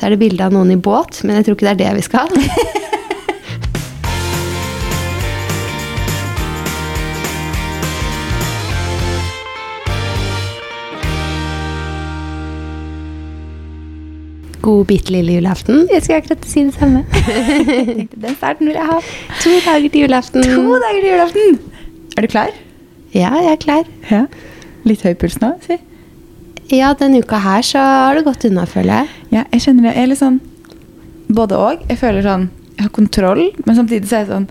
Så er det bilde av noen i båt, men jeg tror ikke det er det vi skal. God, bitte lille julaften. Jeg skal akkurat si det samme. Den starten vil jeg ha. To dager til julaften. To dager til julaften! Er du klar? Ja, jeg er klar. Ja. Litt høy puls nå, si. Ja, denne uka her så har det gått unna, føler jeg. Ja, jeg kjenner det. Jeg er litt sånn både og. Jeg føler sånn Jeg har kontroll, men samtidig så er jeg sånn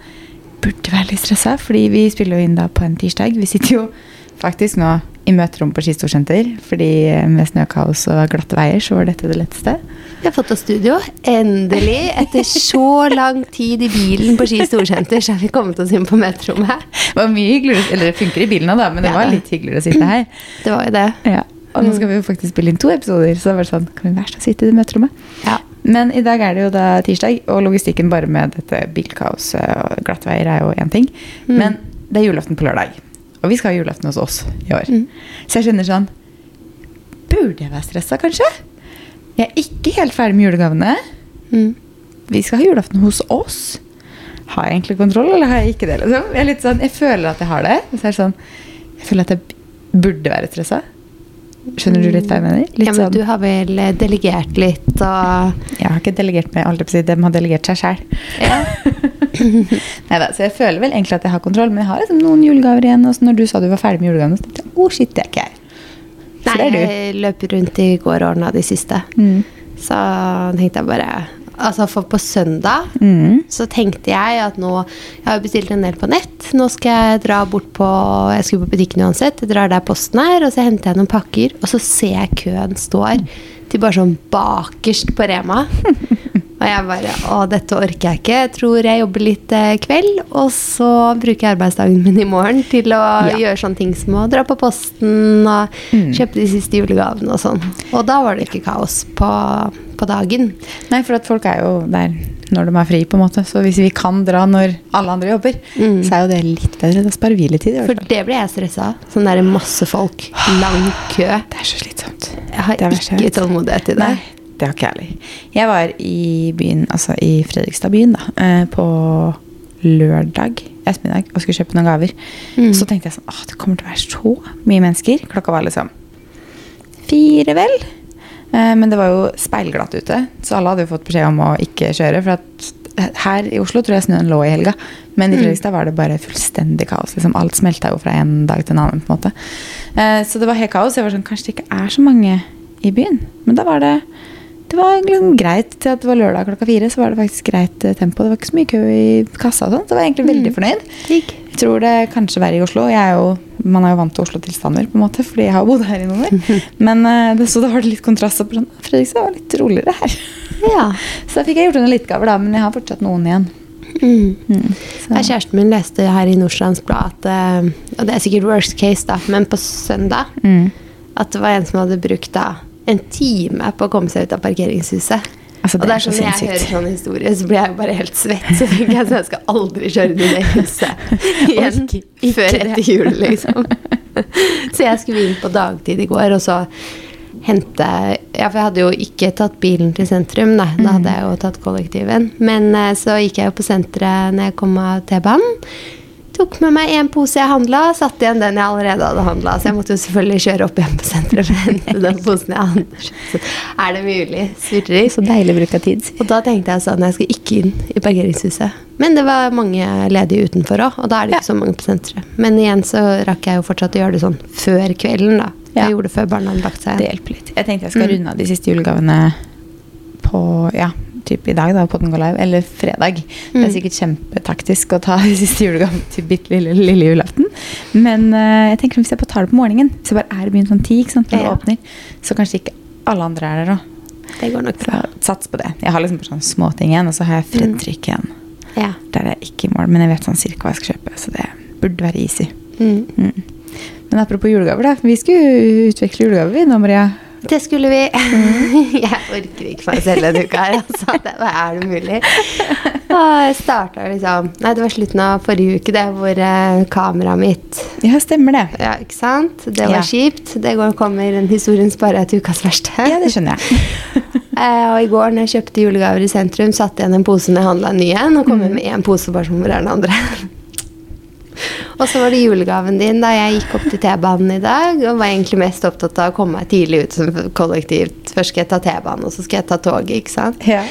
Burde være litt stressa, fordi vi spiller jo inn da på en tirsdag. Vi sitter jo faktisk nå i møterom på Skistorsenter, fordi med snøkaos og glatte veier så var dette det letteste. Vi har fått oss studio. Endelig, etter så lang tid i bilen på Ski Storsenter, så har vi kommet oss inn på møterommet. Det var mye hyggeligere, eller det funker i bilen da, men det Ja, var litt hyggeligere å sitte her. Det var jo det. Ja. Og nå skal vi jo faktisk spille inn to episoder, så det var sånn, kan vi være så sitte i det møterommet? Ja. Men i dag er det jo da tirsdag, og logistikken bare med dette bilkaoset og glattveier er jo én ting. Men det er julaften på lørdag, og vi skal ha julaften hos oss i år. Mm. Så jeg kjenner sånn Burde jeg være stressa, kanskje? Jeg er ikke helt ferdig med julegavene. Mm. Vi skal ha julaften hos oss. Har jeg egentlig kontroll, eller har jeg ikke det? Liksom? Jeg, sånn, jeg føler at jeg har det. Så er det sånn, jeg føler at jeg burde være stressa. Skjønner du litt hva jeg mener? Litt ja, men sånn, du har vel eh, delegert litt og Jeg har ikke delegert meg, alt jeg på å de har delegert seg sjæl. ja. Neida, så jeg føler vel egentlig at jeg har kontroll, men jeg har liksom noen julegaver igjen. Og så når du sa du var ferdig med julegavene, så tenkte jeg oh shit, det er ikke jeg. Så Nei, jeg løp rundt i går og ordna de siste. Mm. Så tenkte jeg bare Altså, for på søndag Mm. så tenkte jeg at nå Jeg har bestilt en del på nett. Nå skal jeg dra bort på Jeg skulle på butikken uansett. Jeg drar der posten er, og så henter jeg noen pakker. Og så ser jeg køen står til bare sånn bakerst på Rema. Og jeg bare Å, dette orker jeg ikke. Jeg tror jeg jobber litt eh, kveld, og så bruker jeg arbeidsdagen min i morgen til å Ja. gjøre sånne ting som å dra på posten og Mm. kjøpe de siste julegavene og sånn. Og da var det ikke kaos på, på dagen. Nei, for at folk er jo der når de er fri, på en måte. Så hvis vi kan dra når alle andre jobber, Mm. så er jo det litt bedre. Da sparer vi litt tid. For det ble jeg stressa av. Sånn der masse folk, lang kø. Det er så slitsomt. Jeg har ikke tålmodighet til det. Nei, det har ikke jeg heller. Jeg var i byen, altså i Fredrikstad-byen, da, eh, på lørdag ettermiddag og skulle kjøpe noen gaver. Mm. Så tenkte jeg sånn Åh, det kommer til å være så mye mennesker. Klokka var liksom fire, vel. Eh, Men det var jo speilglatt ute, så alle hadde jo fått beskjed om å ikke kjøre. For at her i Oslo tror jeg snøen lå i helga, men i Mm. Fredrikstad var det bare fullstendig kaos. Liksom, alt smelta jo fra en dag til en annen. på en måte. Eh, Så det var helt kaos. Jeg var sånn, Kanskje det ikke er så mange i byen. Men da var det det var liksom greit til at det var lørdag klokka fire. Så var det faktisk greit eh, tempo. Det var ikke så mye kø i kassa. og sånt, Så jeg var egentlig veldig fornøyd. Digg. Jeg tror det kanskje verre i Oslo. Jeg er jo, man er jo vant til Oslo-tilstander, på en måte, fordi jeg har bodd her i noen år. Men eh, det, så da var det litt kontrast. på Sånn, Fredrikstad var litt roligere her. Ja. Så da fikk jeg gjort unna litt gaver, da, men jeg har fortsatt noen igjen. Mm. Mm, Kjæresten min leste her i Nordstrands Blad at eh, Og det er sikkert worst case, da, men på søndag Mm. at det var en som hadde brukt da en time på å komme seg ut av parkeringshuset. Altså, og det det er sånn så Når jeg hører sånn historie, så blir jeg jo bare helt svett. Så tenker jeg at jeg skal aldri kjøre inn i det huset igjen før ikke det. etter jul, liksom. Så jeg skulle inn på dagtid i går, og så hente Ja, for jeg hadde jo ikke tatt bilen til sentrum, da. Da hadde jeg jo tatt kollektiven. Men eh, så gikk jeg jo på senteret når jeg kom av T-banen. Tok med meg én pose jeg handla, satte igjen den jeg allerede hadde handla. Så jeg måtte jo selvfølgelig kjøre opp igjen på senteret for å hente den posen jeg handla. Så er det mulig? Surrer. Så deilig bruk av tid. Og da tenkte jeg sånn, jeg skal ikke inn i parkeringshuset. Men det var mange ledige utenfor òg, og da er det ikke så mange på senteret. Men igjen så rakk jeg jo fortsatt å gjøre det sånn før kvelden, da. Ja. Jeg gjorde det før barna hadde lagt seg. Det hjelper litt. Jeg tenkte jeg skal Mm. runde av de siste julegavene på ja, typ i dag, da, på den går live, eller fredag. Det er Mm. sikkert kjempetaktisk å ta siste julegave til bitte lille, lille julaften. Men uh, jeg tenker hvis jeg tar det på morgenen, hvis jeg bare er i byen sånn ti, ikke sant, Ja. åpner, så kanskje ikke alle andre er der òg. Det går nok bra. Sats på det. Jeg har liksom bare sånne småting igjen, og så har jeg Fredrik igjen. Ja. Der er jeg ikke i mål, men jeg vet sånn cirka hva jeg skal kjøpe, så det burde være easy. Mm. Mm. Men apropos julegaver, da. Vi skulle utveksle julegaver, vi nå, Maria. Det skulle vi. Jeg orker ikke meg selv denne uka her. Altså. Det, er det mulig? Og jeg starta liksom Nei, det var slutten av forrige uke, det, hvor eh, kameraet mitt Ja, stemmer det. Ja, ikke sant? Det var Ja. kjipt. Det går, kommer en historien bare til ukas verste. Ja, det skjønner jeg. Eh, og i går når jeg kjøpte julegaver i sentrum, satte jeg igjen en pose når jeg handla en ny en, og kom mm. med én pose bare som hvor er den andre. Og så var det julegaven din da jeg gikk opp til T-banen i dag, og var egentlig mest opptatt av å komme meg tidlig ut som kollektivt. Først skal jeg ta T-banen, og så skal jeg ta toget, ikke sant. Ja.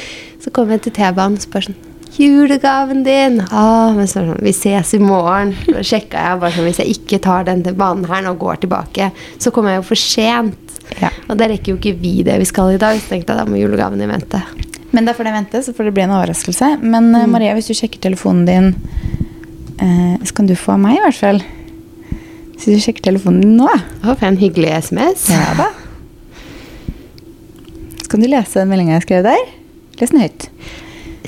Så kom jeg til T-banen og spør sånn Julegaven din! Ah, men så, sånn, vi ses i morgen. Da sjekka jeg bare sånn Hvis jeg ikke tar den til banen her og går tilbake, så kommer jeg jo for sent. Ja. Og da rekker jo ikke vi det vi skal i dag, så tenkte jeg da må julegaven din vente. Men da får jeg vente, så får det bli en overraskelse. Men Mm. eh, Maria, hvis du sjekker telefonen din eh, Så kan du få av meg, i hvert fall. Hvis du sjekker telefonen din nå, Å, for en hyggelig SMS. ja da. Så kan du lese den meldinga jeg skrev der. Les den høyt.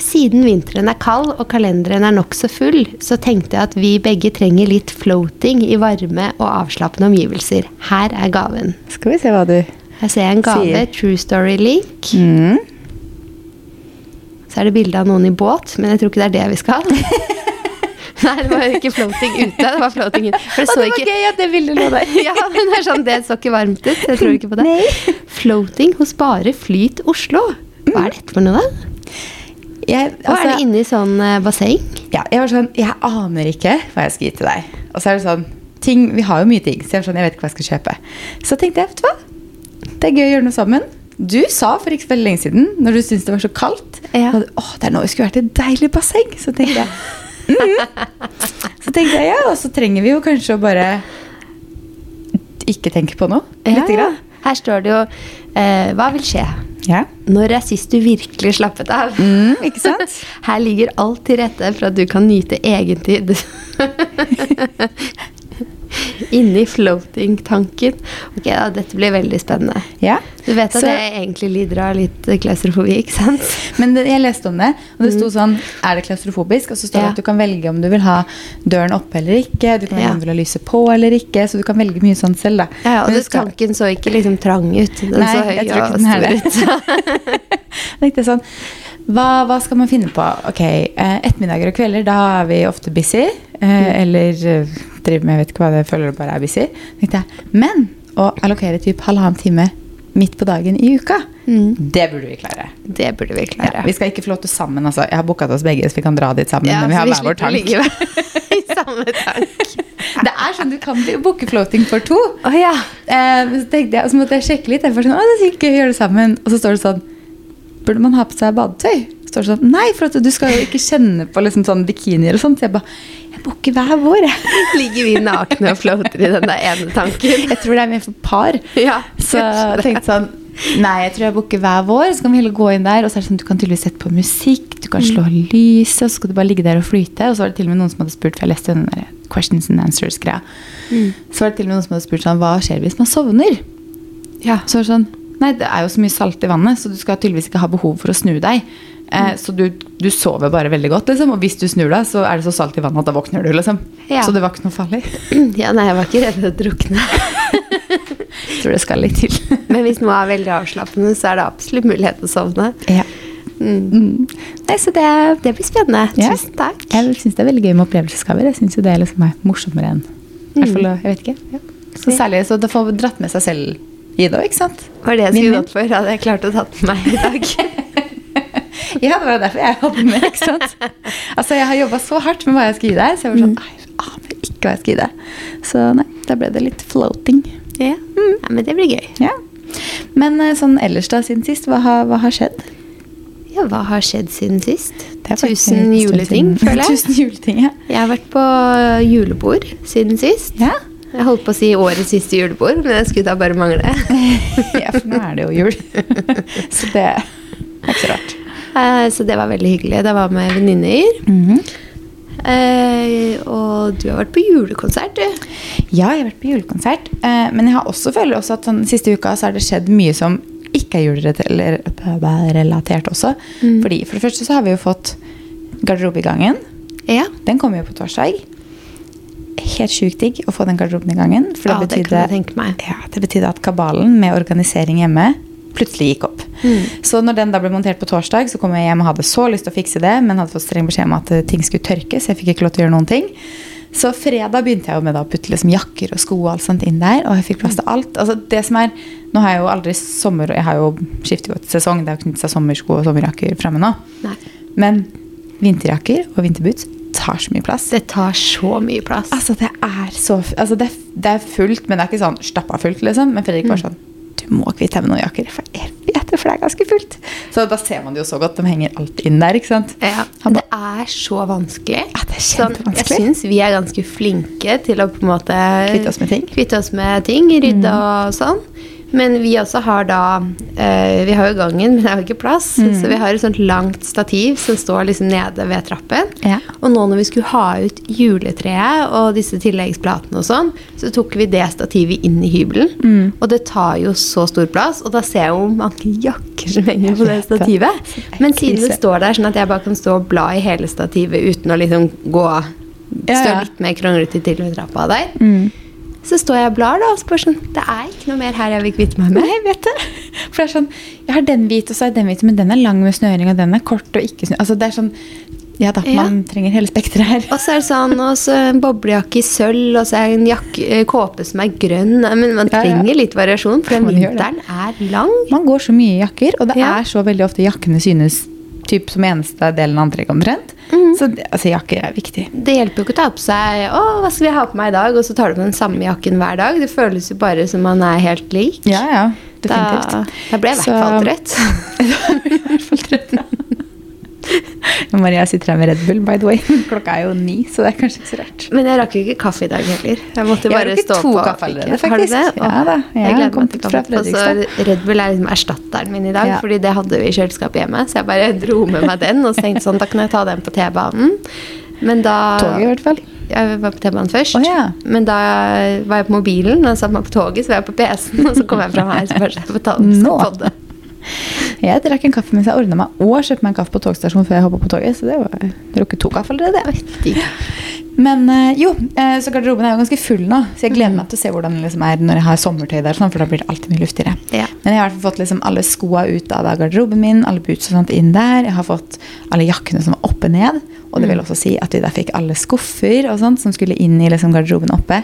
Siden vinteren er kald og kalenderen er nokså full, så tenkte jeg at vi begge trenger litt floating i varme og avslappende omgivelser. Her er gaven. Skal vi se hva du Her ser jeg en gave. Sier. True Story Link. mm. Så er det bilde av noen i båt, men jeg tror ikke det er det vi skal. Nei, det var ikke floating ute, det var floating inne. For det så det var ikke gøy at det bildet lå der. ja, men det er sånn, det så ikke varmt ut. Jeg tror ikke på det. Nei. Floating hos Bare Flyt Oslo. Hva er dette for noe, da? Jeg, Og er altså, det inni sånn eh, basseng? ja, jeg var sånn Jeg aner ikke hva jeg skal gi til deg. Og så er det sånn ting, Vi har jo mye ting, så jeg, sånn, jeg vet ikke hva jeg skal kjøpe. Så tenkte jeg, vet du hva? Det er gøy å gjøre noe sammen. Du sa for ikke så veldig lenge siden, når du syntes det var så kaldt Ja. at, Åh, det er nå vi skulle vært i et deilig basseng. Så tenkte jeg. Så tenkte jeg, ja, og så trenger vi jo kanskje å bare ikke tenke på noe. Lite grann. Her står det jo eh, Hva vil skje? Ja. Når er sist du virkelig slappet av? Mm, ikke sant? Her ligger alt til rette for at du kan nyte egentid. Inni floating-tanken. Ok, da, Dette blir veldig spennende. Ja. Du vet at Så- jeg egentlig lider av litt klaustrofobi, ikke sant? Men det, jeg leste om det, og det sto sånn Er det klaustrofobisk? Og så står det Mm. Ja. at du kan velge om du vil ha døren oppe eller ikke. Du kan velge Ja. om du vil ha lyset på eller ikke. Så du kan velge mye sånn selv, da. Ja, og det, du skal- tanken så ikke liksom trang ut. Den Nei, så høy jeg tror ikke den er det. tenkte sånn hva, hva skal man finne på? Ok, eh, Ettermiddager og kvelder, da er vi ofte busy. Mm. Eh, eller eh, driver med, jeg vet ikke hva det føler du bare er busy. Men å allokere typ halvannen time midt på dagen i uka, Mm. det burde vi klare. Det burde vi klare. Ja, vi skal ikke flotte sammen. altså. Jeg har booka oss begge, så vi kan dra dit sammen. Ja, men vi har hver vår tank. ligge i samme tank. Det er sånn du kan booke floating for to. Oh, ja. Eh, så jeg, så måtte jeg sjekke litt. Jeg var sånn, å, det er sikkert gøy å gjøre det sammen. Og så står det sånn Burde man ha på seg badetøy? Så står det sånn, Nei, for at du skal jo ikke kjenne på liksom sånn bikinier og sånt. Så jeg bare Booker hver vår. Ligger vi nakne og floater i den der ene tanken? Jeg tror det er mer for par. Ja. Så jeg tenkte sånn Nei, jeg tror jeg booker hver vår. Så kan vi heller gå inn der. Og så er det sånn, du kan tydeligvis sette på musikk, du kan slå lyset, og så skal du bare ligge der og flyte. Og så var det til og med noen som hadde spurt, for jeg leste den der questions and answers-greia. Så var det til og med noen som hadde spurt sånn Hva skjer hvis man sovner? ja. Så var det sånn Nei, det er jo så mye salt i vannet, så du skal tydeligvis ikke ha behov for å snu deg. Eh, så du, du sover bare veldig godt, liksom. Og hvis du snur deg, så er det så salt i vannet at da våkner du, liksom. Ja. Så det var ikke noe farlig. ja, nei, jeg var ikke redd for å drukne. Jeg tror det skal litt til. Men hvis noe er veldig avslappende, så er det absolutt mulighet til å sovne. ja. Mm. Mm. Nei, så det Det blir spennende. Ja. Tusen takk. Jeg syns det er veldig gøy med opplevelsesgaver. Jeg syns jo det liksom er morsommere enn mm. hvert fall, Jeg vet ikke. Ja. Så særlig så det får dratt med seg selv i det òg, ikke sant? Var det jeg skulle gått for, hadde jeg klart å tatt med meg i dag. Ja, det var jo derfor jeg hadde med. ikke sant? Altså, Jeg har jobba så hardt med hva jeg skal gi deg, så jeg var sånn «Ai, Jeg aner ikke hva jeg skal gi deg. Så nei, da ble det litt floating. ja. ja, men det blir gøy. Ja. Men eh, sånn ellers da siden sist, hva har, hva har skjedd? Ja, hva har skjedd siden sist? Tusen juleting, føler jeg. Tusen juleting, ja. Jeg har vært på julebord siden sist. Ja. Jeg holdt på å si årets siste julebord, men det skulle da bare mangle. ja, for nå er det jo jul. så det er ikke så rart. Eh, Så det var veldig hyggelig. Det var med venninner. Mhm. Eh, Og du har vært på julekonsert, du. Ja, jeg har vært på julekonsert. eh, Men jeg har også føler også at sånn, siste uka så har det skjedd mye som ikke er julerelatert også. Mm. Fordi For det første så har vi jo fått garderobegangen. Ja. Den kommer jo på torsdag. Helt sjukt digg å få den garderoben i gangen. For det, Ja, det betydde, meg. Ja, det betydde at kabalen med organisering hjemme plutselig gikk opp. Mm. Så når den da ble montert på torsdag, så kom jeg hjem og hadde så lyst til å fikse det, men hadde fått streng beskjed om at eh, ting skulle tørke, så jeg fikk ikke lov til å gjøre noen ting. Så fredag begynte jeg med å putte liksom jakker og sko og alt sånt inn der. Og jeg fikk plass til alt. Altså det som er, Nå har jeg jo aldri sommer... Jeg har jo skiftet godt sesong. Det har knyttet seg sommersko og sommerjakker fremme nå. Nei. Men vinterjakker og vinterboots tar så mye plass. Det tar så mye plass. Altså, det er så altså, det, det er fullt, men det er ikke sånn stappa fullt, liksom. Men Fredrik var Mm. sånn Du må kvitte deg med noen jakker. For jeg vet det, for det er ganske fullt. Så da ser man det jo så godt. De henger alt inn der, ikke sant. Ja, det er så vanskelig. Ja, det er Sånn, jeg kjempevanskelig. syns vi er ganske flinke til å på en måte Kvitte oss med ting. Kvitte oss med ting, rydde og sånn. Men vi også har da eh, Vi har jo gangen, men det er jo ikke plass. Så vi har et sånt langt stativ som står liksom nede ved trappen. Ja. Og nå når vi skulle ha ut juletreet og disse tilleggsplatene og sånn, så tok vi det stativet inn i hybelen. Mm. Og det tar jo så stor plass, og da ser jeg jo mange jakker som henger på det stativet. Men siden det står der sånn at jeg bare kan stå og bla i hele stativet uten å liksom gå Stå litt mer kronglete til ved trappa der. Mm. Så står jeg og blar, da, og spør sånn Det er ikke noe mer her jeg vil kvitte meg med. jeg vet du. For det er sånn Jeg har den hvit, og så er den hvit, men den er lang med snøring, og den er kort og ikke snø... Altså, det er sånn Ja da, Ja. man trenger hele spekteret her. Og så er det sånn, og så en boblejakke i sølv, og så er det en jakke, eh, kåpe som er grønn. Men man Ja, ja. trenger litt variasjon, for den vinteren er lang. Man går så mye i jakker, og det Ja. er så veldig ofte jakkene synes typ som eneste delen av antrekket omtrent. Mm. Så altså, jakker er viktig. Det hjelper jo ikke å ta på seg Å, hva skal jeg ha på meg i dag? Og så tar du på den samme jakken hver dag. Det føles jo bare som man er helt lik. Ja, ja, definitivt. da ble jeg I hvert fall trøtt, ja. Maria sitter her med Red Bull, by the way. Klokka er jo ni, så det er kanskje ikke så rart. Men jeg rakk jo ikke kaffe i dag heller. Jeg måtte bare stå på. kaffe allerede, Har du det? Ja da, jeg jeg gleder meg til fra kaffe. Og Red Bull er liksom erstatteren min i dag, Ja. fordi det hadde vi i kjøleskapet hjemme. Så jeg bare dro med meg den og tenkte sånn, da kan jeg ta den på T-banen. Men da Toget, i hvert fall. Jeg var på T-banen først. Oh, ja. Men da var jeg på mobilen, og satt meg på toget, så var jeg på PC-en, og så kom jeg fram her. Så bare jeg får ta den på det. Jeg drakk en kaffe mens jeg ordna meg, og kjøpte meg en kaffe på togstasjonen før jeg hoppa på toget. Så det var jeg drukket to kaffe allerede. Men eh, jo, eh, så garderoben er jo ganske full nå, så jeg gleder meg til å se hvordan det liksom er når jeg har sommertøy der, sånn, for da blir det alltid mye luftigere. Ja. Men jeg har i hvert fall fått liksom alle skoa ut av garderoben min, alle boots og sånt inn der. Jeg har fått alle jakkene som var oppe ned. Og det vil også si at vi der fikk alle skuffer og sånt som skulle inn i liksom garderoben oppe,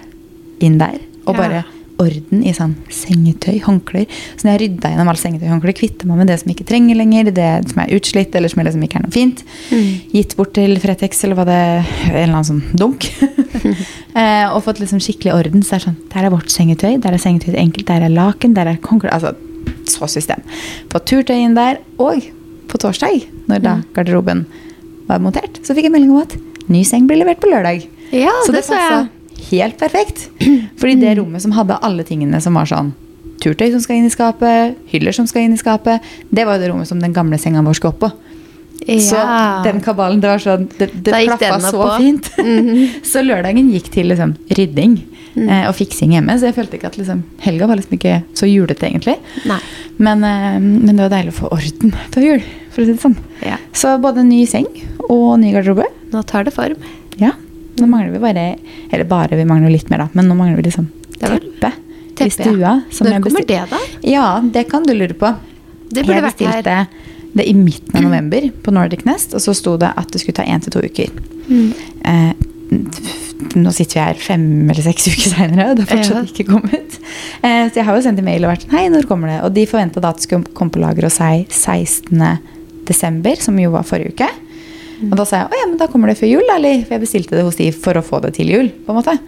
inn der. Og Ja. Orden i sånn sengetøy, håndklær. Så når jeg rydda gjennom alle sengetøy og håndklær, kvitta meg med det som jeg ikke trenger lenger, det som er utslitt eller som liksom ikke er noe fint. Gitt bort til Fretex eller var det En eller annen sånn dunk. eh, og fått liksom skikkelig orden. Så det er sånn, Der er vårt sengetøy, der er sengetøy til enkelt, der er laken, der er håndklær. Altså, så system. På turtøy inn der. Og på torsdag, når da garderoben var montert, så fikk jeg melding om at ny seng blir levert på lørdag. Ja, så det, det så jeg. Helt perfekt. Fordi det rommet som hadde alle tingene som var sånn Turtøy som skal inn i skapet, hyller som skal inn i skapet, det var jo det rommet som den gamle senga vår skulle opp på. Så den kabalen, det var sånn Det, det klaffa så på. fint. Mhm. så lørdagen gikk til liksom rydding Mm. eh, og fiksing hjemme. Så jeg følte ikke at liksom, helga var liksom ikke så julete, egentlig. Men, eh, men det var deilig å få orden før jul, for å si det sånn. Ja. Så både ny seng og ny garderobe. Nå tar det form. Ja. Nå mangler vi bare Eller bare, vi mangler litt mer, da. Men nå mangler vi liksom teppe, teppe, i stua. ja. Når kommer det, da? Ja, det kan du lure på. Det burde jeg vært her. bestilte det i midten av november på Nordic Nest, og så sto det at det skulle ta én til to uker. Mm. Eh, nå sitter vi her fem eller seks uker seinere, og det har fortsatt Ja. ikke kommet. Eh, så jeg har jo sendt en mail og vært sånn Hei, når kommer det? Og de forventa da at det skulle komme på lager hos seg 16. desember, som jo var forrige uke. Og da sa jeg å ja, men da kommer det før jul, eller? For jeg bestilte det hos de for å få det til jul. på en måte.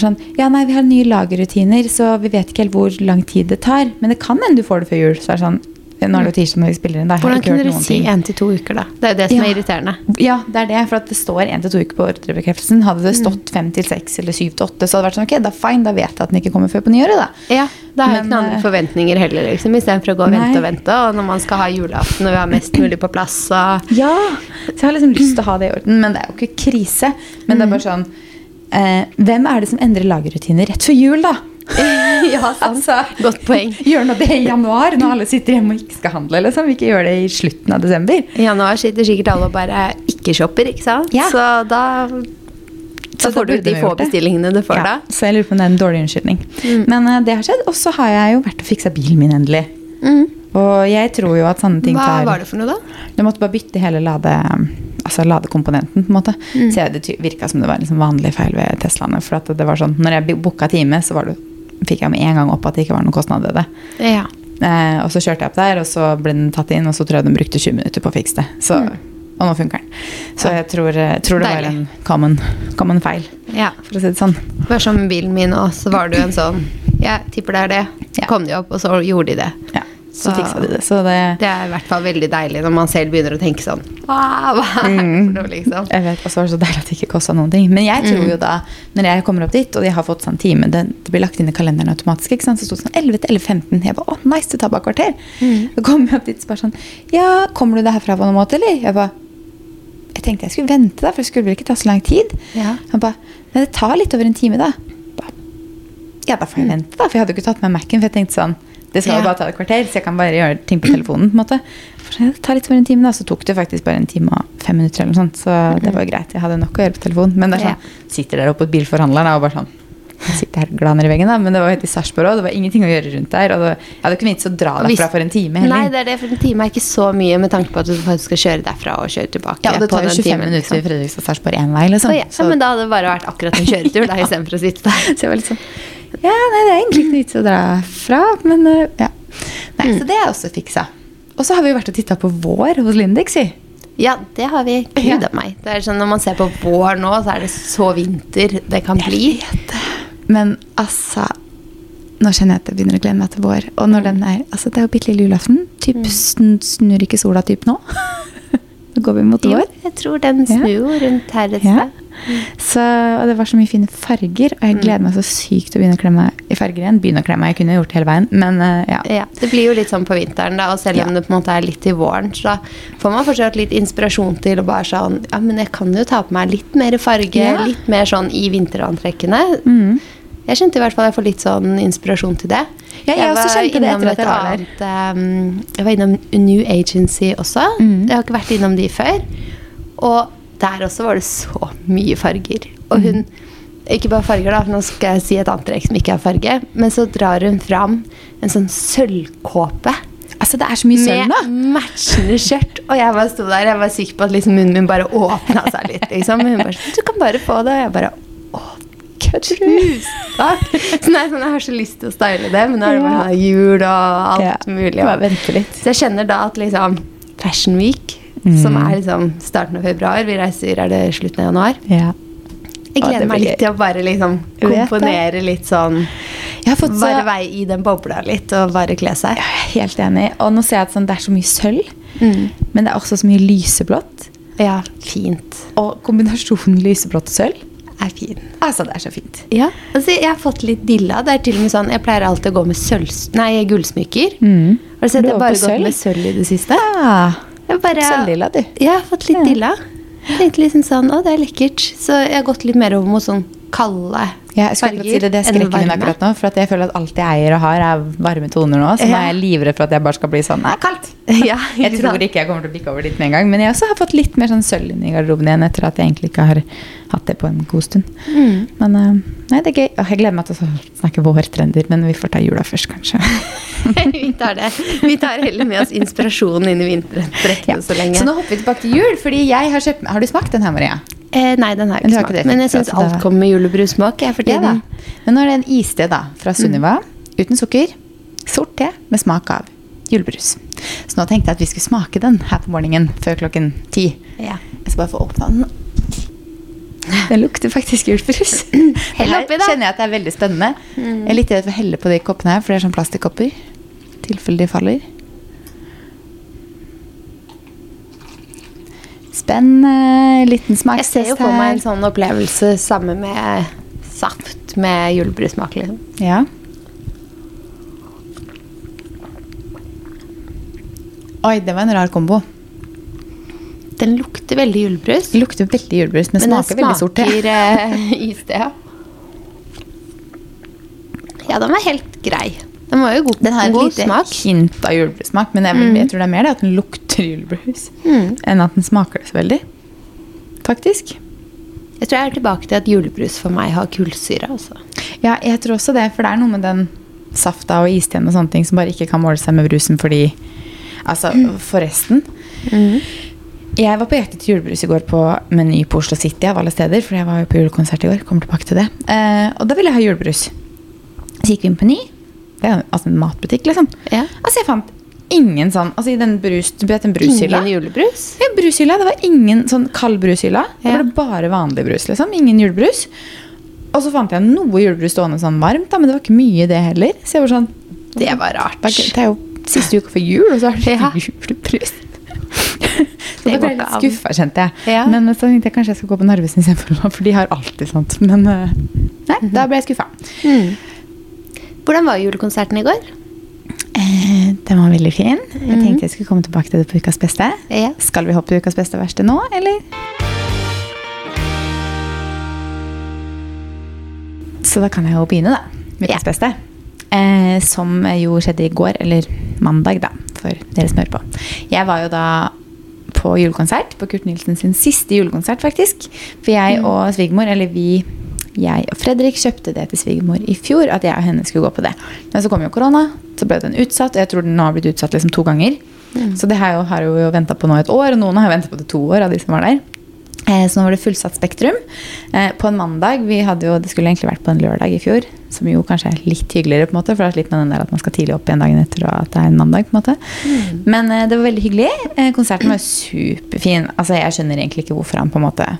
Sånn, ja, nei, Vi har nye lagerrutiner, så vi vet ikke helt hvor lang tid det tar. Men det kan hende du får det før jul. Så er det sånn, Nå er det jo tirsdag når vi spiller inn. Da. Hvordan kunne dere si én til to uker, da? Det er jo det som Ja. er irriterende. Ja, det er det. For det står én til to uker på ordrebekreftelsen. Hadde det stått fem til seks eller syv til åtte, så hadde det vært sånn, ok, da fine, da vet jeg at den ikke kommer før på nyåret, da. Ja, Da har jeg ikke noen andre eh, forventninger heller, liksom, istedenfor å gå og vente Nei. og vente. Og når man skal ha julaften og vi har mest mulig på plass, så Ja, så jeg har liksom lyst til å ha det i orden, men det er jo ikke krise. Men det er bare sånn eh, Hvem er det som endrer lagerrutiner rett før jul, da? Ja, sant. Altså, Godt poeng. Gjør nå det i januar, når alle sitter hjemme og ikke skal handle. Liksom. Ikke gjør det i slutten av desember. I januar sitter sikkert alle og bare ikke-shopper, ikke sant? Ja. Så da, Så da får du de få bestillingene du får Ja, da. så jeg lurer på om det er en dårlig unnskyldning. Mm. Men uh, det har skjedd. Og så har jeg jo vært og fiksa bilen min endelig. Mm. Og jeg tror jo at sånne ting Hva tar var det for noe, da? Du måtte bare bytte hele lade... Altså ladekomponenten. på en måte. Så det virka som det var liksom vanlig feil ved Teslaene. For at det var sånn, når jeg booka time, så var det, fikk jeg med en gang opp at det ikke var noen kostnad ved det. Ja. Eh, og så kjørte jeg opp der, og så ble den tatt inn, og så tror jeg den brukte 20 minutter på å fikse det. Så, Og nå funker den. Så jeg tror, eh, tror det var en common, common feil, ja. for å si det sånn. Det var som bilen min òg, så var det jo en sånn Jeg tipper det er det. Ja. Kom de opp, og så gjorde de det. Ja, så, Så- fiksa de det. Så det Det er i hvert fall veldig deilig når man selv begynner å tenke sånn Hva, hva er det for noe, liksom? Jeg vet, Og så var det så deilig at det ikke kosta noen ting. Men jeg tror Mm. jo da, når jeg kommer opp dit, og jeg har fått sånn time, det, det blir lagt inn i kalenderen automatisk, ikke sant? så sto det sånn 11 til 11.15. Jeg bare å, nice, det tar bare kvarter. Mm. Så kommer jeg opp dit og bare sånn Ja, kommer du deg herfra på noen måte, eller? Jeg bare Jeg tenkte jeg skulle vente, da, for det skulle vel ikke ta så lang tid. Ja. Han bare Men det tar litt over en time, da. Ba, Ja, da får jeg vente, da. For jeg hadde jo ikke tatt med Mac-en, for jeg tenkte sånn Det skal jo bare ta et kvarter, så jeg kan bare gjøre ting på telefonen. på en måte. Så, det tar litt for en time, da. Så tok det faktisk bare en time og fem minutter, eller noe sånt. Så det var jo greit. Jeg hadde nok å gjøre på telefonen. Men det er sånn, sitter der oppe på bilforhandleren og bare sånn jeg sitter her glaner i veggen, da, men det var helt i Sarpsborg òg. Det var ingenting å gjøre rundt der. Og det, jeg hadde ikke vits å dra derfra for en time heller. Nei, det er det, for en time er ikke så mye med tanke på at du faktisk skal kjøre derfra og kjøre tilbake. ja, og det tar jo 25 timen, minutter i liksom. Fredrikstad Sarpsborg én vei, liksom. Så, ja. ja, men da hadde det bare vært akkurat en kjøretur da, istedenfor å sitte der. Så jeg var litt sånn Ja, nei, det er egentlig ikke noe vits å dra fra, men uh, ja. Nei, Mm. Så det er også fiksa. Og så har vi jo vært og titta på vår hos Lindex. Ja, det har vi. Gud a meg. Det er sånn, når man ser på vår nå, så er det så vinter det kan bli. Men altså Nå kjenner jeg at jeg begynner å glede meg til vår. Og når den er Altså, det er jo bitte lille julaften. Typ Mm. snur ikke sola typ nå? nå går vi mot vår. Jo, jeg tror den snur ja. rundt her et Ja. Så, og det var så mye fine farger, og jeg gleder meg så sykt til å begynne å kle meg i farger igjen. Begynne å kle meg, jeg kunne gjort det hele veien, men uh, ja. Ja, Det blir jo litt sånn på vinteren, da, og selv om Ja. det på en måte er litt i våren, så får man fortsatt litt inspirasjon til å bare sånn Ja, men jeg kan jo ta på meg litt mer farge, Ja. litt mer sånn i vinterantrekkene. Mm. Jeg kjente i hvert fall jeg får litt sånn inspirasjon til det. Ja, jeg det jeg var der. annet, um, Jeg var innom New Agency også. Mm. Jeg har ikke vært innom de før. Og der også var det så mye farger. Og hun Ikke bare farger, da, for nå skal jeg si et annet trekk som ikke har farge. Men så drar hun fram en sånn sølvkåpe Altså, det er så mye sølv nå. med matchende skjørt. Og jeg bare sto der jeg var sikker på at liksom munnen min bare åpna seg litt. Liksom. Hun bare sånn, Du kan bare få det. Og jeg bare Å, tusen takk. Så nei, sånn, jeg har så lyst til å style det, men nå er det bare jul og alt Ja, mulig. litt. Så jeg kjenner da at liksom Fashion Week, Mm. som er liksom starten av februar Vi reiser er det slutten av januar. Ja. Jeg gleder meg litt til å bare liksom komponere litt sånn Jeg har fått så Bare være i den bobla litt og bare kle seg. Helt enig. Og nå ser jeg at sånn, det er så mye sølv, Mm. men det er også så mye lyseblått. Ja, fint. Og kombinasjonen lyseblått og sølv Er fin. Altså, det er så fint. Ja, altså jeg har fått litt dilla. Det er til og med sånn, Jeg pleier alltid å gå med sølv, nei, gullsmykker. Mm. Har du sett at jeg bare gått med sølv i det siste? Ah, Jeg bare, Sølvlilla, du. Ja, fått litt Ja. dilla. Tenkte liksom sånn, å det er lekkert. Så jeg har gått litt mer over mot sånn kalde Ja, jeg skulle akkurat si det, det skrekker hun akkurat nå. For at jeg føler at alt jeg eier og har, er varme toner nå. Så nå er jeg livredd for at jeg bare skal bli sånn Nei, kaldt! Ja, Jeg tror ikke jeg kommer til å bikke over dit med en gang. Men jeg også har fått litt mer sånn sølv inn i garderoben igjen etter at jeg egentlig ikke har hatt det på en god stund. Mm. Men eh, nei, det er gøy. Jeg gleder meg til å snakke vårtrender, men vi får ta jula først, kanskje. vi tar det. Vi tar heller med oss inspirasjonen inn i vinteren. Ja. så. Så nå hopper vi tilbake til jul, fordi jeg har kjøpt Har du smakt den her, Maria? Eh, nei, den har jeg ikke smakt. Men jeg syns alt kommer med julebrussmak for Ja Men nå er det en iste da, fra Sunniva, uten sukker. Sort te med smak av julebrus. Så nå tenkte jeg at vi skulle smake den her på morgenen før klokken ti. Ja. Jeg skal bare få åpna den. Den lukter faktisk julebrus. Hell oppi, da. kjenner jeg at det er veldig spennende. Jeg er litt redd for å helle på de koppene her, for det er sånn plastikkopper. I tilfelle de faller. Spennende. Liten Jeg ser jo på meg en sånn opplevelse sammen med saft med julebrusmak. Liksom. Ja. Oi, det var en rar kombo. Den lukter veldig julebrus. Den lukter veldig julebrus, men, Men den smaker veldig sort te. smaker eh, iste, ja. Ja, den var helt grei. Den var jo god, Den har en god lite smak. hint av julebrusmak, men jeg, jeg tror det er mer det at den lukter julebrus Mm. enn at den smaker det så veldig. Faktisk. Jeg tror jeg er tilbake til at julebrus for meg har kullsyre. Altså. Ja, jeg tror også det, for det er noe med den safta og isteen og sånne ting som bare ikke kan måle seg med brusen fordi Altså, forresten Jeg var på jakt etter julebrus i går på Meny på Oslo City av alle steder. For jeg var jo på julekonsert i går. Kommer tilbake til det. Eh, og da ville jeg ha julebrus. Så gikk vi inn på Ny. Det er altså en matbutikk, liksom. Ja. Altså, jeg fant ingen sånn Altså, i den brus, du vet den brushylla? Ingen julebrus? Ja, brushylla. Det var ingen sånn kald brushylla. Ja. Det var det bare vanlig brus, liksom. Ingen julebrus. Og så fant jeg noe julebrus stående sånn varmt, da, men det var ikke mye, det heller. Så jeg var sånn Det var rart. Det er, det er jo siste uka før jul, og så er det Ja. julebrus. Så Det ble jeg litt skuffa, kjente jeg. Ja. Men så tenkte jeg kanskje jeg skal gå på Narvesen istedenfor, for de har alltid sånt. Men nei, nei, -hmm. da ble jeg skuffa. Mm. Hvordan var julekonserten i går? Eh, den var veldig fin. Jeg Mhm. tenkte jeg skulle komme tilbake til det på Ukas beste. Ja. Skal vi hoppe Ukas beste og verste nå, eller? Så da kan jeg jo begynne, da. Med Ukas Ja. beste. Eh, som jo skjedde i går, eller mandag, da, for dere som hører på. Jeg var jo da på julekonsert, på Kurt Nilsen sin siste julekonsert, faktisk. For jeg og svigermor, eller vi, jeg og Fredrik, kjøpte det til svigermor i fjor, at jeg og henne skulle gå på det. Men så kom jo korona, så ble den utsatt, og jeg tror den har blitt utsatt liksom to ganger. Så det har jo, har jo venta på nå et år, og noen har venta på det to år av de som var der. Eh, Så nå var det fullsatt Spektrum. Eh, På en mandag. Vi hadde jo, Det skulle egentlig vært på en lørdag i fjor, som jo kanskje er litt hyggeligere, på en måte, for det er litt med den der at man skal tidlig opp igjen dagen etter, og at det er en mandag. på en måte. Men eh, det var veldig hyggelig. Konserten var superfin. Altså, Jeg skjønner egentlig ikke hvorfor han på en måte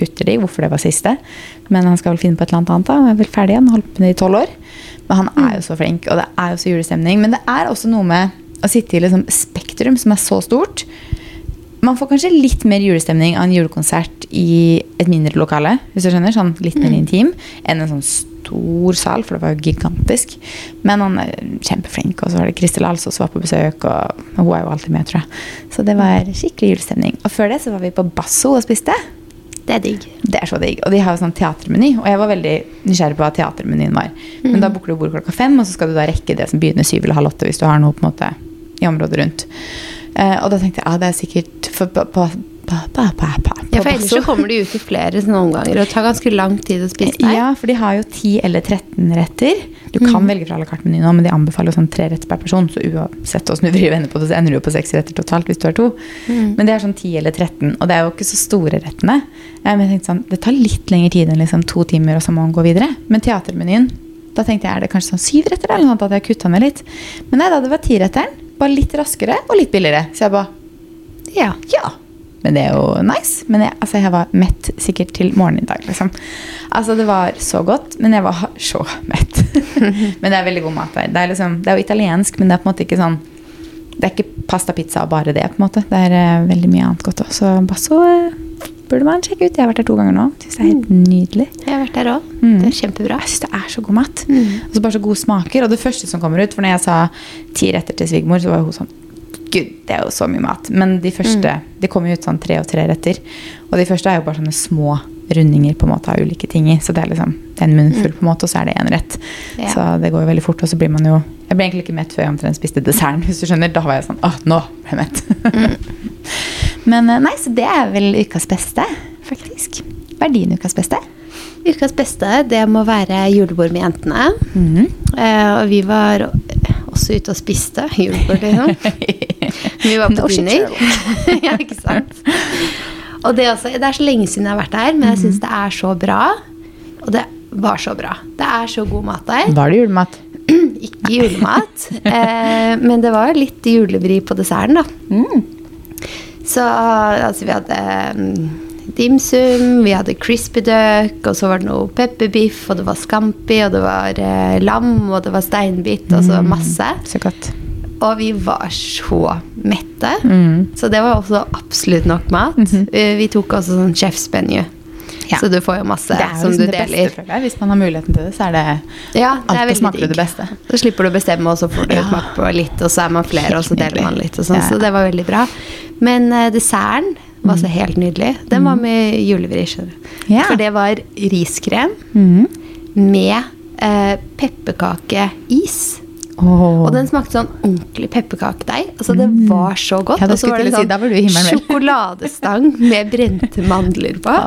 kutter de, hvorfor det var siste. Men han skal vel finne på et eller annet annet. da. Han er vel ferdig igjen, holdt på med det i tolv år. Men han er jo så flink, og det er jo så julestemning. Men det er også noe med å sitte i liksom Spektrum, som er så stort. Man får kanskje litt mer julestemning av en julekonsert i et mindre lokale, hvis du skjønner, sånn litt mer intim, enn en sånn stor sal, for det var jo gigantisk. Men han er kjempeflink, og så var det Kristel Alsås var på besøk, og og hun er jo alltid med, tror jeg. Så det var skikkelig julestemning. Og før det så var vi på Basso og spiste. Det er digg. Det er så digg. Og de har jo sånn teatermeny, og jeg var veldig nysgjerrig på hva teatermenyen var. Men da booker du bord klokka fem, og så skal du da rekke det som begynner syv eller halv åtte hvis du har noe på en måte i området rundt. Eh, og da tenkte jeg ja, det er sikkert for, på, på, Ja, for ellers så kommer de ut i flere sånne omganger, og tar ganske lang tid å spise der. Ja, for de har jo 10 eller 13 retter. Du kan velge fra à la carte-menyen nå, men de anbefaler sånn tre retter per person. Så uansett hvordan du vrir vender på det, så ender du jo på seks retter totalt hvis du har to. Men det er sånn 10 eller 13, og det er jo ikke så store rettene. Eh, Men jeg tenkte sånn, det tar litt lengre tid enn liksom to timer, og så må man gå videre. Men teatermenyen, da tenkte jeg er det kanskje sånn syv retter eller noe sånt, at jeg kutta ned litt. Men nei da, det var tiretteren. Bare litt raskere og litt billigere. Så jeg bare Ja. ja. Men det er jo nice. Men jeg, altså, jeg var mett sikkert til morgenen i dag. Liksom. Altså, det var så godt, men jeg var så mett. men det er veldig god mat der. Det er, liksom, det er jo italiensk, men det er på en måte ikke sånn Det er ikke pasta, pizza og bare det. på en måte. Det er uh, veldig mye annet godt òg. Så Basso uh, burde man sjekke ut. Jeg har vært der to ganger nå. Syns det er helt nydelig. Jeg har vært der òg. Mm. Det er kjempebra. Jeg syns det er så god mat. Og så bare så gode smaker. Og det første som kommer ut For når jeg sa ti retter til svigermor, så var hun sånn Gud, det er jo så mye mat. Men de første Det kommer jo ut sånn tre og tre retter. Og de første er jo bare sånne små rundinger på en måte av ulike ting i. Så det er liksom det er en munnfull, på en måte, og så er det én rett. Ja. Så det går jo veldig fort. Og så blir man jo Jeg ble egentlig ikke mett før jeg omtrent spiste desserten. Hvis du skjønner. Da var jeg sånn Å, nå ble jeg mett. Men eh, nei, så det er vel ukas beste, faktisk. Hva er din ukas beste? Ukas beste, det må være julebord med jentene. Mhm. Eh, og vi var også ute og spiste julebord, liksom. Vi var på dinner. ja, ikke sant? Og det, også, det er så lenge siden jeg har vært der, men jeg Mhm. syns det er så bra. Og det var så bra. Det er så god mat der. Var det julemat? Ikke julemat, eh, men det var litt julevri på desserten, da. Mm. Så altså, vi hadde mm, dimsum, vi hadde crispy duck, og så var det noe pepperbiff, og det var scampi, og det var eh, lam, og det var steinbit, og så masse. Så godt. Og vi var så mette. Mm. Så det var også absolutt nok mat. Eh, Vi tok også sånn chef's menu. Ja. Så du får jo masse Det jo som liksom du det beste, deler. føler jeg. Hvis man har muligheten til det, så er det Ja, det alltid smaker det beste. Så slipper du å bestemme, og så får du Ja. smake på litt, og så er man flere, og så deler man litt. Og sånn, Ja. Så det var veldig bra. Men uh, desserten var så helt nydelig. Den var med julevri. skjønner du. Mm. For det var riskrem Mm. med uh, pepperkakeis. Åh. Og den smakte sånn ordentlig pepperkakedeig. Altså, det var så godt. Mm. Ja, og så var det en sånn si, sjokoladestang med brente mandler på.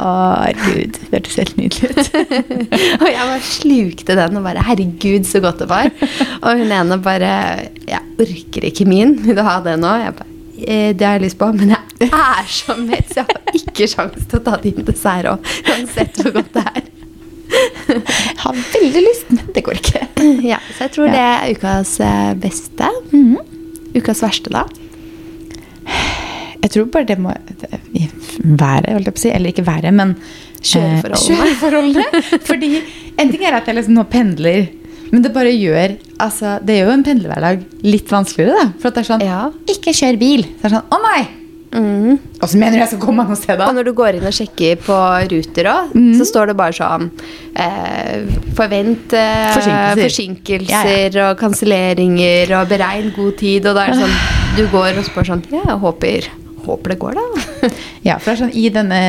Herregud, gud. Det hørtes helt nydelig ut. Og jeg bare slukte den og bare Herregud, så godt det var. Og hun ene bare Jeg orker ikke min. Vil du ha det nå? Jeg bare eh, det har jeg lyst på, men jeg er så mett, så jeg har ikke sjans til å ta din dessert òg. Uansett hvor godt det er. Jeg har veldig lyst, men det går ikke. Ja, så jeg tror Ja. det er ukas eh, beste. Ukas verste, da. Jeg tror bare det må være, holdt jeg på å si. Eller ikke være, men eh, Kjøreforholdene. kjøreforholdene. Fordi en ting er at jeg liksom nå pendler, men det bare gjør altså, Det gjør jo en pendlerhverdag litt vanskeligere. da. For at det er sånn Ja. Ikke kjør bil! Så det er sånn Å nei! Mm. Og så mener du jeg skal komme noen steder? Og når du går inn og sjekker på Ruter òg, Mm. så står det bare sånn eh, Forvent eh, Forsinkelser. forsinkelser og kanselleringer og beregn god tid. Og da er det sånn Du går og spør sånn Ja, jeg håper, håper det går, da. Ja, for det er sånn i denne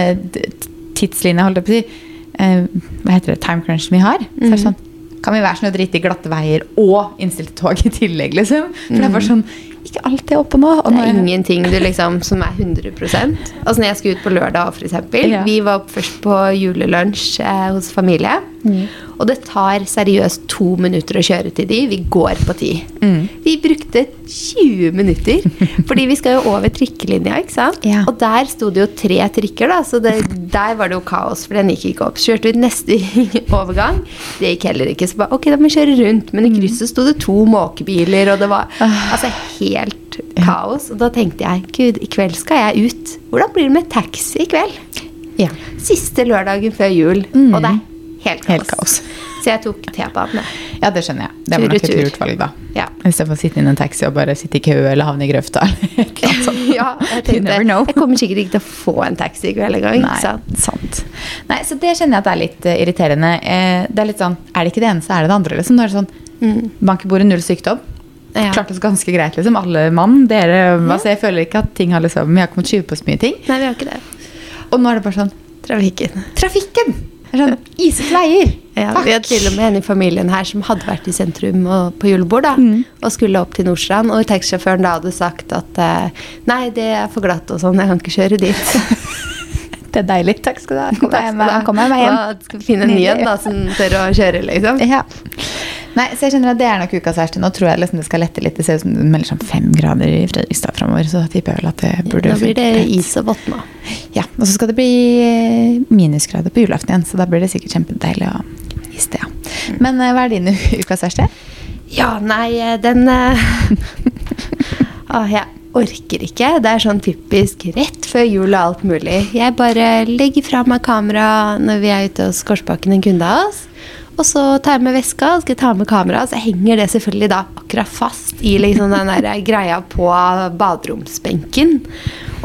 tidslinja, holdt jeg på å si, eh, hva heter det, time crunchen vi har, så er det sånn, kan vi være sånn å drite i glatte veier og innstilte tog i tillegg, liksom? For det er bare sånn, ikke alt er oppe nå. Og Det er ingenting du liksom som er 100 Altså når jeg skulle ut på lørdag, eksempel. Ja. Vi var først på julelunsj eh, hos familie. Mm. Og det tar seriøst to minutter å kjøre til de. Vi går på ti. Mm. Vi brukte 20 minutter. Fordi vi skal jo over trikkelinja, ikke sant? Ja. Og der sto det jo tre trikker, da. Så det, der var det jo kaos, for den gikk ikke opp. Så kjørte vi neste overgang. Det gikk heller ikke. Så bare ok, da må vi kjøre rundt. Men i krysset sto det to måkebiler, og det var altså helt kaos. Og da tenkte jeg gud, i kveld skal jeg ut. Hvordan blir det med taxi i kveld? Ja. Siste lørdagen før jul, Mm. og det er helt kaos. Helt kaos. Så jeg tok T-banen. ja, det skjønner jeg. Det var nok et lurt valg, da. Ja. I stedet for å sitte inn i en taxi og bare sitte i kø eller havne i grøfta. eller et eller annet ja, jeg tenkte. Jeg kommer sikkert ikke til å få en taxi i kveld engang. Nei, sant? sant. Nei, så det kjenner jeg at det er litt eh, irriterende. Eh, det er litt sånn, er det ikke det ene, så er det det andre. Liksom. Nå er det sånn, Bank i bordet, null sykdom. Ja. Klarte oss ganske greit, liksom. Alle mann, dere altså, Jeg føler ikke at ting har liksom Vi har ikke måttet skyve på så mye ting. Nei, vi har ikke det. Og nå er det bare sånn Trafikken. Trafikken! Sånn, Isete veier! Ja, Takk! vi hadde til og med en i familien her som hadde vært i sentrum og på julebord da, Mm. og skulle opp til Nordstrand. Og taxisjåføren da hadde sagt at eh, nei, det er for glatt og sånn, jeg kan ikke kjøre dit. Det er deilig. Takk skal du ha. Kommer jeg hjem. Kom hjem. Da skal vi finne en ny en som tør å kjøre, liksom. Ja. Nei, så jeg skjønner at Det er nok ukas verste. Nå tror jeg liksom det skal lette litt. Det ser ut som det melder sånn fem grader i Fredrikstad framover. Så tipper jeg vel at det burde Da blir det is og vått nå. Ja, Og så skal det bli eh, minusgrader på julaften igjen, så da blir det sikkert kjempedeilig å iste. Ja. Men eh, hva er din ukas verste? Ja, nei, eh, den uh... ah, Jeg orker ikke. Det er sånn typisk rett før jul og alt mulig. Jeg bare legger fra meg kamera når vi er ute hos Korsbakken, en kunde av oss. Og så tar jeg med veska og skal ta med kamera, så henger det selvfølgelig da akkurat fast i liksom den der greia på baderomsbenken.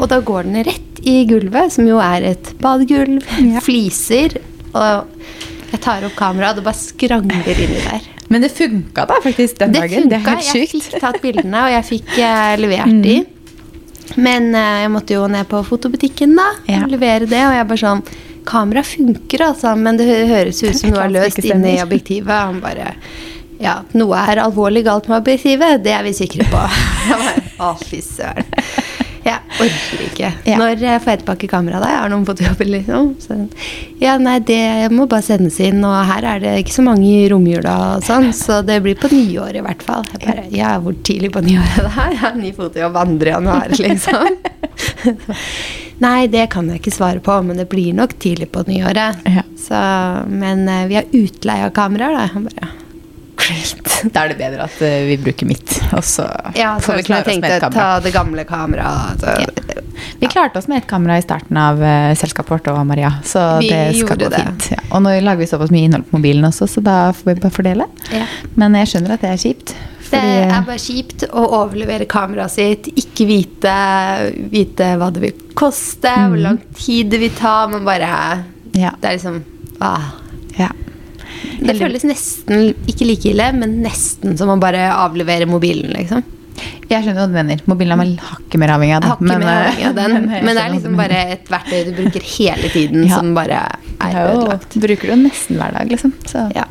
Og da går den rett i gulvet, som jo er et badegulv. Fliser. Og jeg tar opp kameraet, og det bare skrangler inni der. Men det funka da faktisk den Det dagen. Det er Jeg fikk tatt bildene, og jeg fikk eh, levert de. Men eh, jeg måtte jo ned på fotobutikken da, Ja. og levere det. Og jeg bare sånn Kamera funker, altså, men det høres ut som noe er løst inne i objektivet. Han bare Ja, noe er alvorlig galt med objektivet. Det er vi sikre på. Å, fy søren. Jeg orker ikke. Ja. Når jeg får tilbake kameraet da, jeg har noen fotojobber, liksom. Så, ja, nei, det må bare sendes inn, og her er det ikke så mange i romjula og sånn, så det blir på nyåret i hvert fall. Jeg bare, ja, hvor tidlig på nyåret det her? Jeg har ny fotojobb 2. januar, liksom. nei, det kan jeg ikke svare på, men det blir nok tidlig på nyåret. Ja. Så, men eh, vi har utleie av kameraer, da. Jeg bare, great. Da er det bedre at eh, vi bruker mitt, og så Ja, får vi klare oss med et kamera. ta det gamle kameraet. Så, Vi klarte oss med et kamera i starten av uh, selskapet vårt og Maria, så Vi det skal gå det. fint. Ja. Og nå lager vi såpass mye innhold på mobilen også, så da får vi bare fordele. Ja. Men jeg skjønner at det er kjipt. Det er bare kjipt å overlevere kameraet sitt, ikke vite, vite hva det vil koste, hvor lang tid det vil ta, men bare Ja. Det er liksom ah. ja. Det føles nesten ikke like ille, men nesten som å bare avlevere mobilen, liksom. Jeg skjønner hva du mener. Mobilen er vel hakket mer avhengig av den. Men, eh, avhengig av den, men det er liksom bare et verktøy du bruker hele tiden, Ja. som bare er ødelagt. Bruker du nesten hver dag, liksom. Så. Ja.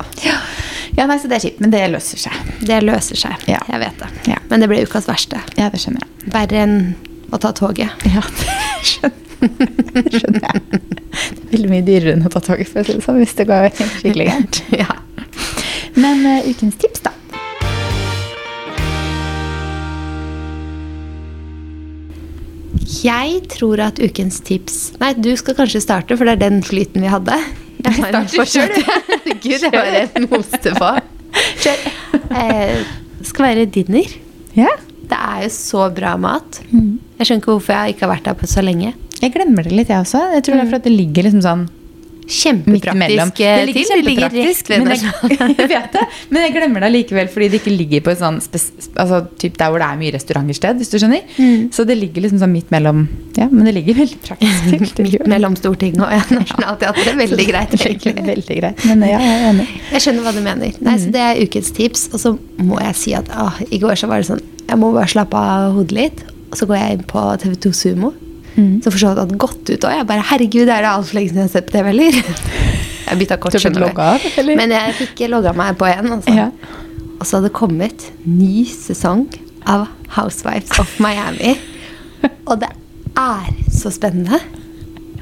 Ja, nei, så det er kjipt, men det løser seg. Det løser seg. Ja. Jeg vet det. Ja. Men det ble ukas verste. Ja, det skjønner jeg. Verre enn å ta toget. Ja, det skjønner, skjønner jeg. Det er veldig mye dyrere enn å ta toget, for å si det sånn, hvis det går skikkelig gærent. ja. Men uh, ukens tips, da. Jeg tror at ukens tips Nei, du skal kanskje starte, for det er den flyten vi hadde. Jeg starter Gud, jeg bare moste på. Eh, skal være dinner. Ja. Det er jo så bra mat. Mm. Jeg skjønner ikke hvorfor jeg ikke har vært der på så lenge. Jeg glemmer det litt, jeg også. Jeg tror det er for at det ligger liksom sånn. Kjempepraktisk eh, Det ligger til. Det ligger kjempepraktisk, rett men jeg, jeg vet det. Men jeg glemmer det likevel fordi det ikke ligger på et sånn altså, typ der hvor det er mye restauranter sted, hvis du skjønner. Mm. Så det ligger liksom sånn midt mellom Ja, men det ligger veldig praktisk til. Mellom Stortinget og ja, Nationaltheatret. Veldig greit, egentlig. Veldig greit. Men ja, jeg er enig. Jeg skjønner hva du mener. Nei, så Det er ukens tips. Og så må jeg si at ah, i går så var det sånn Jeg må bare slappe av hodet litt. Og så går jeg inn på TV2 Sumo. Mm. Så for så vidt hadde gått ut òg. Jeg bare Herregud, er det altfor lenge siden jeg har sett på TV, eller? Jeg bytta kort, skjønner du. Men jeg fikk logga meg på igjen. Altså. Ja. Og så hadde det kommet ny sesong av Housewives of Miami. Og det er så spennende.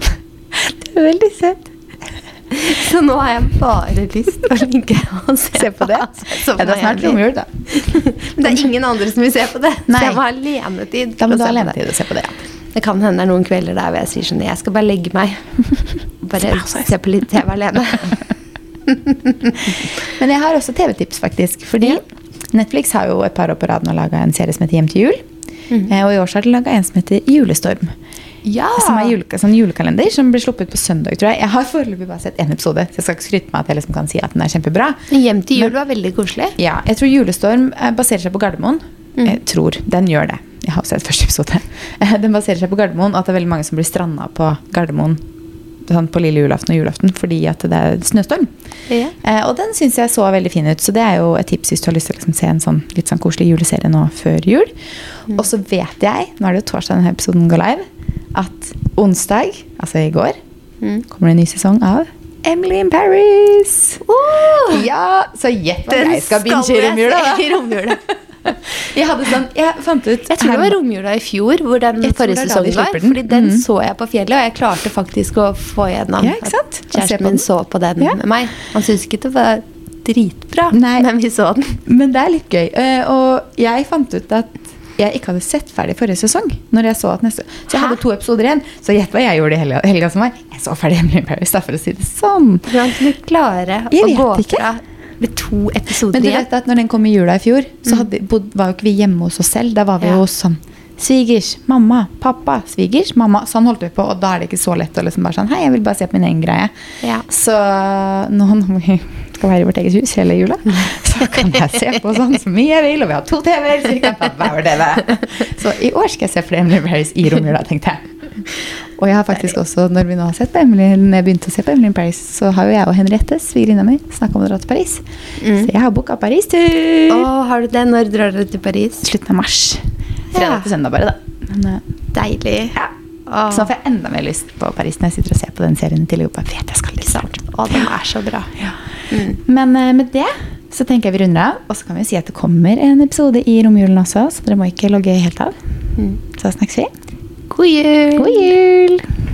Det er veldig søtt. Så nå har jeg bare lyst til å ligge og se, Se på det. Ja, det er snart romjul, da. Men det er ingen andre som vil se på det. Nei. Så jeg må ha alenetid. Da må du ha alenetid og se på det. ja. Det. kan hende det er noen kvelder der hvor jeg sier sånn Jeg skal bare legge meg. Bare se på litt TV alene. Men jeg har også TV-tips, faktisk. Fordi Netflix har jo et par år på rad nå laga en serie som heter Hjem til jul. Eh, Og i år så har de laga en som heter Julestorm. Ja! Som er juleka, sånn julekalender som blir sluppet på søndag, tror jeg. Jeg har foreløpig bare sett én episode, så jeg skal ikke skryte meg at jeg liksom kan si at den er kjempebra. Men Hjem til jul var veldig koselig. Ja, jeg tror Julestorm eh, baserer seg på Gardermoen. Mm. Jeg tror. Den gjør det. Jeg har sett første episode. Den baserer seg på Gardermoen, og at det er veldig mange som blir stranda på Gardermoen sånn på lille julaften og julaften fordi at det er snøstorm. Ja. Eh, og den syns jeg så veldig fin ut, så det er jo et tips hvis du har lyst til å liksom se en sånn litt sånn koselig juleserie nå før jul. Mm. Og så vet jeg, nå er det jo torsdag denne episoden går live, at onsdag, altså i går, Mm. kommer det en ny sesong av Emily in Paris. Ja, så gjett om jeg skal binge i romjula, da. Jeg hadde sånn, jeg fant ut Jeg tror det var romjula i fjor hvor den forrige sesongen var. den. Fordi den mm. så jeg på fjellet, og jeg klarte faktisk å få igjennom Ja, kjæresten min så på den Ja. med meg. Han syntes ikke det var dritbra, Nei. men vi så den. Men det er litt gøy. eh, Og jeg fant ut at jeg ikke hadde sett ferdig forrige sesong. Når jeg Så at neste Så jeg Hæ? hadde to episoder igjen. Så gjett hva jeg gjorde i helga, helga som var. Jeg så ferdig Emily Paris, for å si det sånn. Hvordan kan du klare å gå fra med to episoder Men du igjen? vet at når den kom i jula i fjor, så hadde, bod, var jo ikke vi hjemme hos oss selv. Da var vi Ja. jo sånn Svigers, mamma, pappa, svigers, mamma. Sånn holdt vi på, og da er det ikke så lett å liksom bare sånn Hei, jeg vil bare se på min egen greie. Ja. Så nå når vi skal være i vårt eget hus hele jula, så kan jeg se på sånn så mye jeg vil, og vi har to TV-er, så vi kan ta hver vår TV. Så i år skal jeg se flere Paris i romjula, tenkte jeg. Og jeg har faktisk også, når vi nå har sett på Emily, når jeg begynte å se på Emily in Paris, så har jo jeg og Henriette, svigerinna mi, snakka om å dra til Paris. Mm. Så jeg har booka Paris-tur! Å, har du det? Når drar dere til Paris? Slutten av mars. Fredag Ja. til søndag bare, da. Men, eh, Deilig. ja. Oh. Så nå får jeg enda mer lyst på Paris når jeg sitter og ser på den serien til Europa. vet jeg skal ikke sant? Å, den er så bra. Mm. Men uh, med det så tenker jeg vi runder av. Og så kan vi si at det kommer en episode i romjulen også, så dere må ikke logge helt av. Mm. Så snakkes vi. God jul! God jul!